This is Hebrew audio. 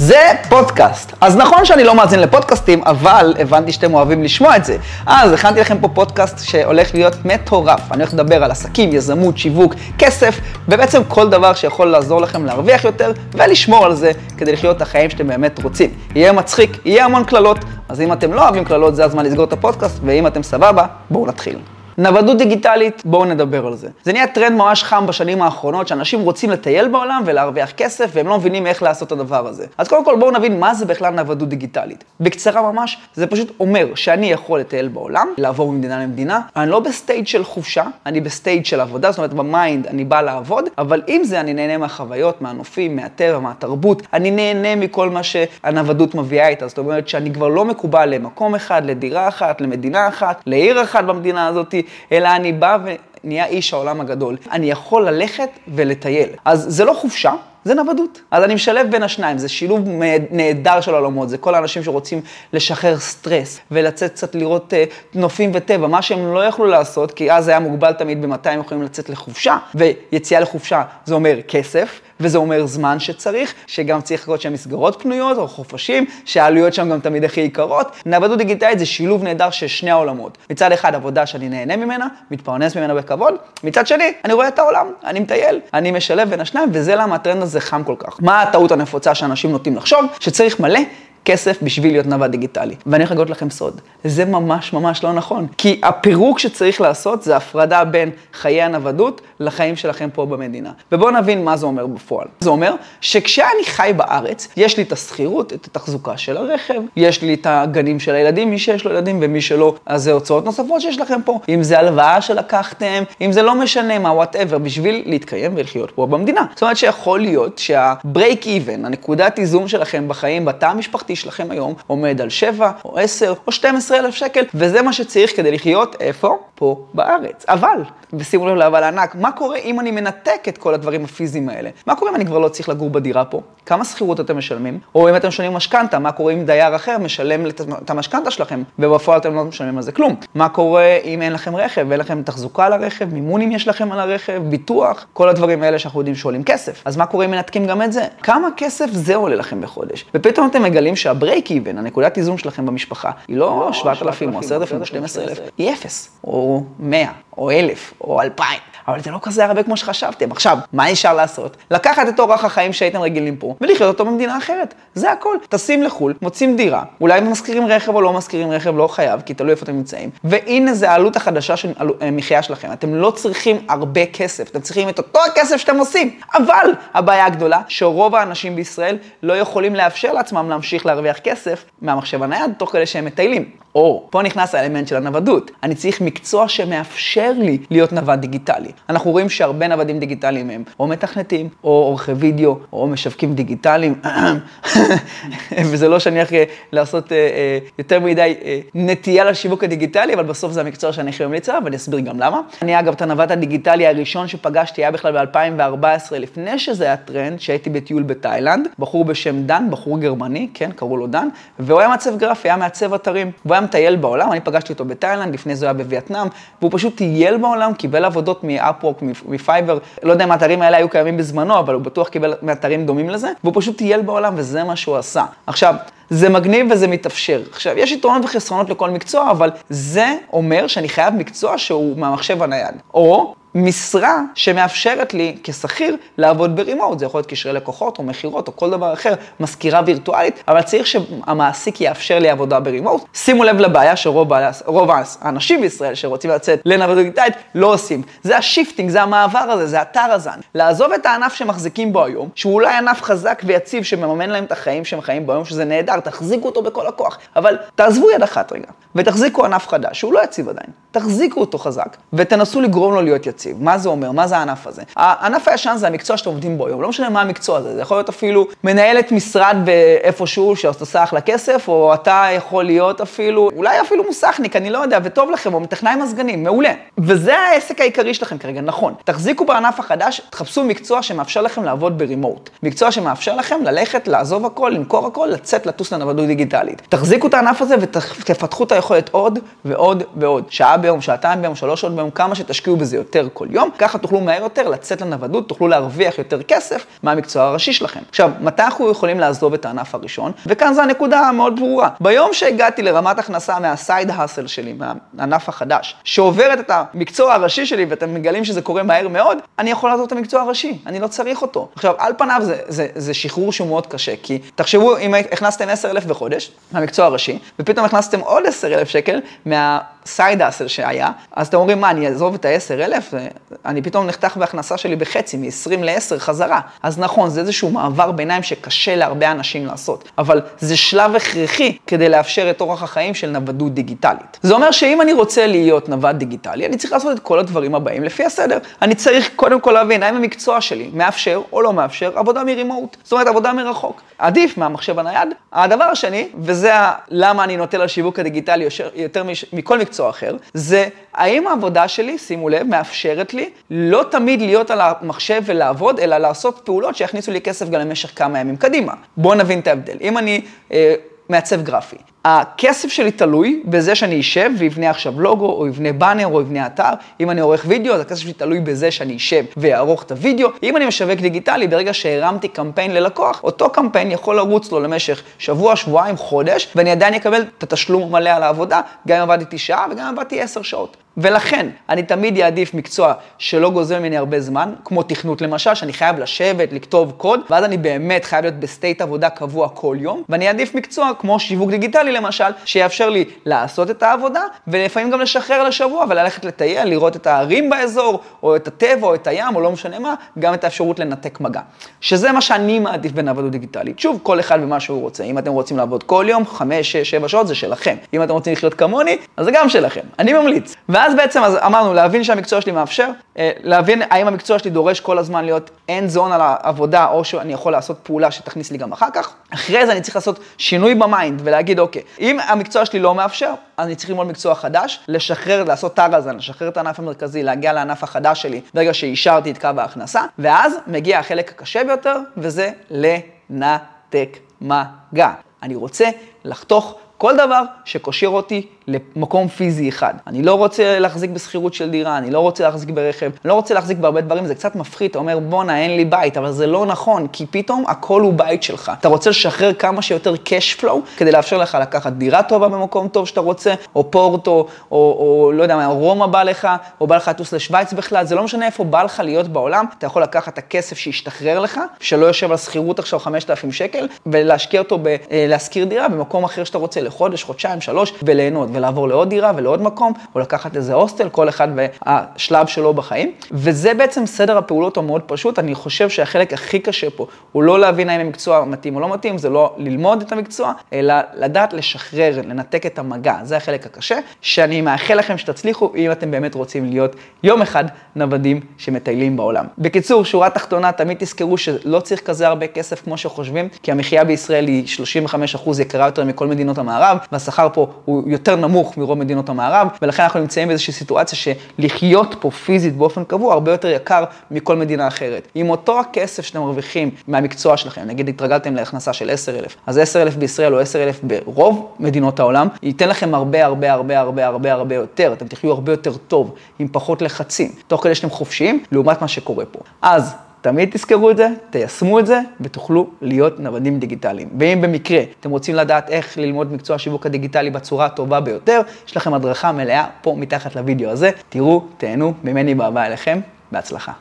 זה פודקאסט. אז נכון שאני לא מאזין לפודקאסטים, אבל הבנתי שאתם אוהבים לשמוע את זה. אז הכנתי לכם פה פודקאסט שהולך להיות מטורף. אני הולך לדבר על עסקים, יזמות, שיווק, כסף, ובעצם כל דבר שיכול לעזור לכם להרוויח יותר ולשמור על זה כדי לחיות את החיים שאתם באמת רוצים. יהיה מצחיק, יהיה המון קללות, אז אם אתם לא אוהבים קללות, זה הזמן לסגור את הפודקאסט, ואם אתם סבבה, בואו נתחיל. נוודות דיגיטלית, בואו נדבר על זה. זה נהיה טרנד ממש חם בשנים האחרונות, שאנשים רוצים לטייל בעולם ולהרוויח כסף, והם לא מבינים איך לעשות את הדבר הזה. אז קודם כל בואו נבין מה זה בכלל נוודות דיגיטלית. בקצרה ממש, זה פשוט אומר שאני יכול לטייל בעולם, לעבור ממדינה למדינה, אני לא ב stage של חופשה, אני ב stage של עבודה, זאת אומרת ב mind אני בא לעבוד, אבל עם זה אני נהנה מהחוויות, מהנופים, מהטבע, מהתרבות, אני נהנה מכל מה שהנוודות מביאה איתה, זאת אומרת שאני כבר לא מקובל למקום אחד, לדירה אחת, למדינה אחת, לעיר אחת במדינה הזאת, אלא אני בא ונהיה איש העולם הגדול. אני יכול ללכת ולטייל. אז זה לא חופשה, זה נוודות. אז אני משלב בין השניים, זה שילוב נהדר של עולמות, זה כל האנשים שרוצים לשחרר סטרס ולצאת קצת לראות uh, נופים וטבע, מה שהם לא יכלו לעשות, כי אז היה מוגבל תמיד במתי הם יכולים לצאת לחופשה, ויציאה לחופשה זה אומר כסף. וזה אומר זמן שצריך, שגם צריך לקרות שם מסגרות פנויות או חופשים, שהעלויות שם גם תמיד הכי יקרות. נוודות דיגיטלית זה שילוב נהדר של שני העולמות. מצד אחד עבודה שאני נהנה ממנה, מתפרנס ממנה בכבוד, מצד שני אני רואה את העולם, אני מטייל, אני משלב בין השניים, וזה למה הטרנד הזה חם כל כך. מה הטעות הנפוצה שאנשים נוטים לחשוב? שצריך מלא כסף בשביל להיות נווד דיגיטלי. ואני הולך לגלות לכם סוד, זה ממש ממש לא נכון. כי הפירוק שצריך לעשות זה הפרדה בין חיי הנוודות לחיים שלכם פה במדינה. ובואו נבין מה זה אומר בפועל. זה אומר שכשאני חי בארץ, יש לי את השכירות, את התחזוקה של הרכב, יש לי את הגנים של הילדים, מי שיש לו ילדים ומי שלא, אז זה הוצאות נוספות שיש לכם פה. אם זה הלוואה שלקחתם, אם זה לא משנה מה, whatever, בשביל להתקיים ולחיות פה במדינה. זאת אומרת שיכול להיות שה-break even, הנקודת איזון שלכם בחיים, בתא המשפחתי שלכם היום עומד על 7 או 10 או 12 אלף שקל, וזה מה שצריך כדי לחיות איפה? פה בארץ. אבל, ושימו לב לאבל הענק, מה קורה אם אני מנתק את כל הדברים הפיזיים האלה? מה קורה אם אני כבר לא צריך לגור בדירה פה? כמה שכירות אתם משלמים? או אם אתם משלמים משכנתה, מה קורה אם דייר אחר משלם את המשכנתה שלכם, ובפועל אתם לא משלמים על זה כלום? מה קורה אם אין לכם רכב, ואין לכם תחזוקה על הרכב, מימון אם יש לכם על הרכב, ביטוח, כל הדברים האלה שאנחנו יודעים שעולים כסף. אז מה קורה אם מנתקים גם את זה? כמה כסף זה עולה לכם בחודש? ופתאום אתם מגלים שהברייק איבן, הנקודת איזון שלכם במשפחה, היא לא 7,000 או 10,000 או 12,000, היא 0 או 100 או 1,000 או 2,000. אבל זה לא כזה הרבה כמו שחשבתם. עכשיו, מה נשאר לעשות? לקחת את אורח החיים שהייתם רגילים פה, ולחיות אותו במדינה אחרת. זה הכל. טסים לחו"ל, מוצאים דירה, אולי משכירים רכב או לא משכירים רכב, לא חייב, כי תלוי איפה אתם נמצאים. והנה זה העלות החדשה של אה, מחיה שלכם. אתם לא צריכים הרבה כסף, אתם צריכים את אותו הכסף שאתם עושים. אבל הבעיה הגדולה, שרוב האנשים בישראל לא יכולים לאפשר לעצמם להמשיך להרוויח כסף מהמחשב הנייד, תוך כדי שהם מטיילים. או, פה נכנס האלמנט של הנוודות. אני צריך מקצוע שמאפשר לי להיות נווד דיגיטלי. אנחנו רואים שהרבה נוודים דיגיטליים הם או מתכנתים, או עורכי וידאו, או משווקים דיגיטליים, וזה לא שאני הולך לעשות אה, אה, יותר מדי אה, נטייה לשיווק הדיגיטלי, אבל בסוף זה המקצוע שאני הכי ממליץ עליו, ואני אסביר גם למה. אני אגב, את הנווד הדיגיטלי הראשון שפגשתי היה בכלל ב-2014, לפני שזה היה טרנד, שהייתי בטיול בתאילנד, בחור בשם דן, בחור גרמני, כן, קראו לו דן, והוא היה מעצב גרפי, היה מעצב אתרים. והוא היה מטייל בעולם, אני פגשתי אותו בתאילנד, לפני זה היה בווייטנאם, והוא פשוט טייל בעולם, קיבל עבודות מאפוורק, מפייבר, לא יודע אם האתרים האלה היו קיימים בזמנו, אבל הוא בטוח קיבל מאתרים דומים לזה, והוא פשוט טייל בעולם וזה מה שהוא עשה. עכשיו, זה מגניב וזה מתאפשר. עכשיו, יש יתרונות וחסרונות לכל מקצוע, אבל זה אומר שאני חייב מקצוע שהוא מהמחשב הנייד. או משרה שמאפשרת לי כשכיר לעבוד ב remote, זה יכול להיות קשרי לקוחות או מכירות או כל דבר אחר, מזכירה וירטואלית, אבל צריך שהמעסיק יאפשר לי עבודה ב remote. שימו לב לבעיה שרוב האנשים בישראל שרוצים לצאת לנוודות דיגיטלית לא עושים. זה ה shifting, זה המעבר הזה, זה הטרזן. לעזוב את הענף שמחזיקים בו היום, שהוא אולי ענף חזק ויציב שמממן להם את החיים שהם חיים בו היום, שזה נהדר, תחזיקו אותו בכל הכוח, אבל תעזבו יד אחת רגע, ותחזיקו ענף חדש, שהוא לא יציב עדיין. תחזיקו אותו חזק, ותנסו לגרום לו להיות יציב. מה זה אומר? מה זה הענף הזה? הענף הישן זה המקצוע שאתם עובדים בו היום, לא משנה מה המקצוע הזה, זה יכול להיות אפילו מנהלת משרד באיפשהו שעושה אחלה כסף, או אתה יכול להיות אפילו, אולי אפילו מוסכניק, אני לא יודע, וטוב לכם, או מטכנאי מזגנים, מעולה. וזה העסק העיקרי שלכם כרגע, נכון. תחזיקו בענף החדש, תחפשו מקצוע שמאפשר לכם לעבוד ברימוט. מקצוע שמאפשר לכם ללכת, לעזוב הכל, למכור הכל, לצאת, לטוס לנוודות דיגיטלית. תחזיקו את הענף הזה ותפתחו את היכולת עוד ועוד ועוד. שעה ביום, שעתיים ביום, שלוש שעות ביום, כמה שתשקיעו בזה יותר כל יום, ככה תוכלו מהר יותר לצאת לנוודות, תוכלו להרוויח יותר כסף מהמקצוע הראשי שלכם. עכשיו, מתי אנחנו יכולים לעזוב את הענף הראשון? וכאן זו הנקודה המאוד ברורה. ביום שהגעתי לרמת הכנסה מהסייד האסל שלי, מהענף החדש, שעוברת את המקצוע הראשי שלי, ואתם מגלים שזה קורה מהר מאוד, אני יכול לעזוב את המקצוע הראשי, אני לא צריך אותו. עכשיו, על פניו זה, זה, זה שחרור שהוא מאוד קשה, כי תחשבו, אם הכנסתם 10,000 בחודש מהמקצוע הראשי, ופתאום הכנסתם עוד 10,000 שקל מה... סייד אסל שהיה, אז אתם אומרים, מה, אני אעזוב את ה-10,000? אני פתאום נחתך בהכנסה שלי בחצי, מ-20 ל-10 חזרה. אז נכון, זה איזשהו מעבר ביניים שקשה להרבה אנשים לעשות, אבל זה שלב הכרחי כדי לאפשר את אורח החיים של נוודות דיגיטלית. זה אומר שאם אני רוצה להיות נווד דיגיטלי, אני צריך לעשות את כל הדברים הבאים לפי הסדר. אני צריך קודם כל להבין האם המקצוע שלי מאפשר או לא מאפשר עבודה מרימוט, זאת אומרת עבודה מרחוק. עדיף מהמחשב הנייד. הדבר השני, וזה למה אני נוטה לשיווק הדיגיטלי יותר מכל מקצוע אחר, זה האם העבודה שלי, שימו לב, מאפשרת לי לא תמיד להיות על המחשב ולעבוד, אלא לעשות פעולות שיכניסו לי כסף גם למשך כמה ימים קדימה. בואו נבין את ההבדל. אם אני... אה, מעצב גרפי. הכסף שלי תלוי בזה שאני אשב ואבנה עכשיו לוגו, או אבנה באנר, או אבנה אתר. אם אני עורך וידאו, אז הכסף שלי תלוי בזה שאני אשב ואערוך את הוידאו. אם אני משווק דיגיטלי, ברגע שהרמתי קמפיין ללקוח, אותו קמפיין יכול לרוץ לו למשך שבוע, שבועיים, חודש, ואני עדיין אקבל את התשלום מלא על העבודה, גם אם עבדתי שעה וגם אם עבדתי עשר שעות. ולכן, אני תמיד אעדיף מקצוע שלא גוזל ממני הרבה זמן, כמו תכנות למשל, שאני חייב לשבת, לכתוב קוד, ואז אני באמת חייב להיות ב state עבודה קבוע כל יום, ואני אעדיף מקצוע כמו שיווק דיגיטלי למשל, שיאפשר לי לעשות את העבודה, ולפעמים גם לשחרר לשבוע וללכת לטייל, לראות את הערים באזור, או את הטבע, או את הים, או לא משנה מה, גם את האפשרות לנתק מגע. שזה מה שאני מעדיף בין עבודות דיגיטלית. שוב, כל אחד ומה שהוא רוצה. אם אתם רוצים לעבוד כל יום, חמש, שש, שבע שעות, זה שלכם. אם אתם רוצים לחיות כמוני, אז זה גם שלכם. אני ממליץ. ואז בעצם אז אמרנו, להבין שהמקצוע שלי מאפשר, אה, להבין האם המקצוע שלי דורש כל הזמן להיות hands on על העבודה, או שאני יכול לעשות פעולה שתכניס לי גם אחר כך. אחרי זה אני צריך לעשות שינוי ב mind ולהגיד, אוקיי, אם המקצוע שלי לא מאפשר, אני צריך ללמוד מקצוע חדש, לשחרר, לעשות את הזה, לשחרר את הענף המרכזי, להגיע לענף החדש שלי, ברגע שאישרתי את קו ההכנסה, ואז מגיע החלק הקשה ביותר, וזה לנתק מגע. אני רוצה לחתוך כל דבר שקושר אותי למקום פיזי אחד. אני לא רוצה להחזיק בשכירות של דירה, אני לא רוצה להחזיק ברכב, אני לא רוצה להחזיק בהרבה דברים, זה קצת מפחיד, אתה אומר בואנ'ה אין לי בית, אבל זה לא נכון, כי פתאום הכל הוא בית שלך. אתה רוצה לשחרר כמה שיותר cash flow כדי לאפשר לך לקחת דירה טובה במקום טוב שאתה רוצה, או פורטו, או, או לא יודע מה, רומא בא לך, או בא לך לטוס לשוויץ בכלל, זה לא משנה איפה בא לך להיות בעולם, אתה יכול לקחת את הכסף שישתחרר לך, שלא יושב על שכירות עכשיו 5,000 שקל, ולהשקיע אותו בלהשכיר דירה במקום אחר שאתה רוצה, לחודש, חודשיים, שלוש, וליהנות. ולעבור לעוד דירה ולעוד מקום, או לקחת איזה הוסטל, כל אחד והשלב שלו בחיים. וזה בעצם סדר הפעולות המאוד פשוט. אני חושב שהחלק הכי קשה פה הוא לא להבין האם המקצוע מתאים או לא מתאים, זה לא ללמוד את המקצוע, אלא לדעת לשחרר, לנתק את המגע. זה החלק הקשה, שאני מאחל לכם שתצליחו, אם אתם באמת רוצים להיות יום אחד נוודים שמטיילים בעולם. בקיצור, שורה תחתונה, תמיד תזכרו שלא צריך כזה הרבה כסף כמו שחושבים, כי המחיה בישראל היא 35% יקרה יותר מכל מדינות המערב, והשכר פה הוא יותר נמוך מרוב מדינות המערב, ולכן אנחנו נמצאים באיזושהי סיטואציה שלחיות פה פיזית באופן קבוע הרבה יותר יקר מכל מדינה אחרת. עם אותו הכסף שאתם מרוויחים מהמקצוע שלכם, נגיד התרגלתם להכנסה של 10,000, אז 10,000 בישראל או 10,000 ברוב מדינות העולם, ייתן לכם הרבה הרבה הרבה הרבה הרבה הרבה יותר, אתם תחיו הרבה יותר טוב, עם פחות לחצים, תוך כדי שאתם חופשיים, לעומת מה שקורה פה. אז תמיד תזכרו את זה, תיישמו את זה, ותוכלו להיות נוודים דיגיטליים. ואם במקרה אתם רוצים לדעת איך ללמוד מקצוע השיווק הדיגיטלי בצורה הטובה ביותר, יש לכם הדרכה מלאה פה מתחת לוידאו הזה. תראו, תהנו, ממני באהבה אליכם, בהצלחה.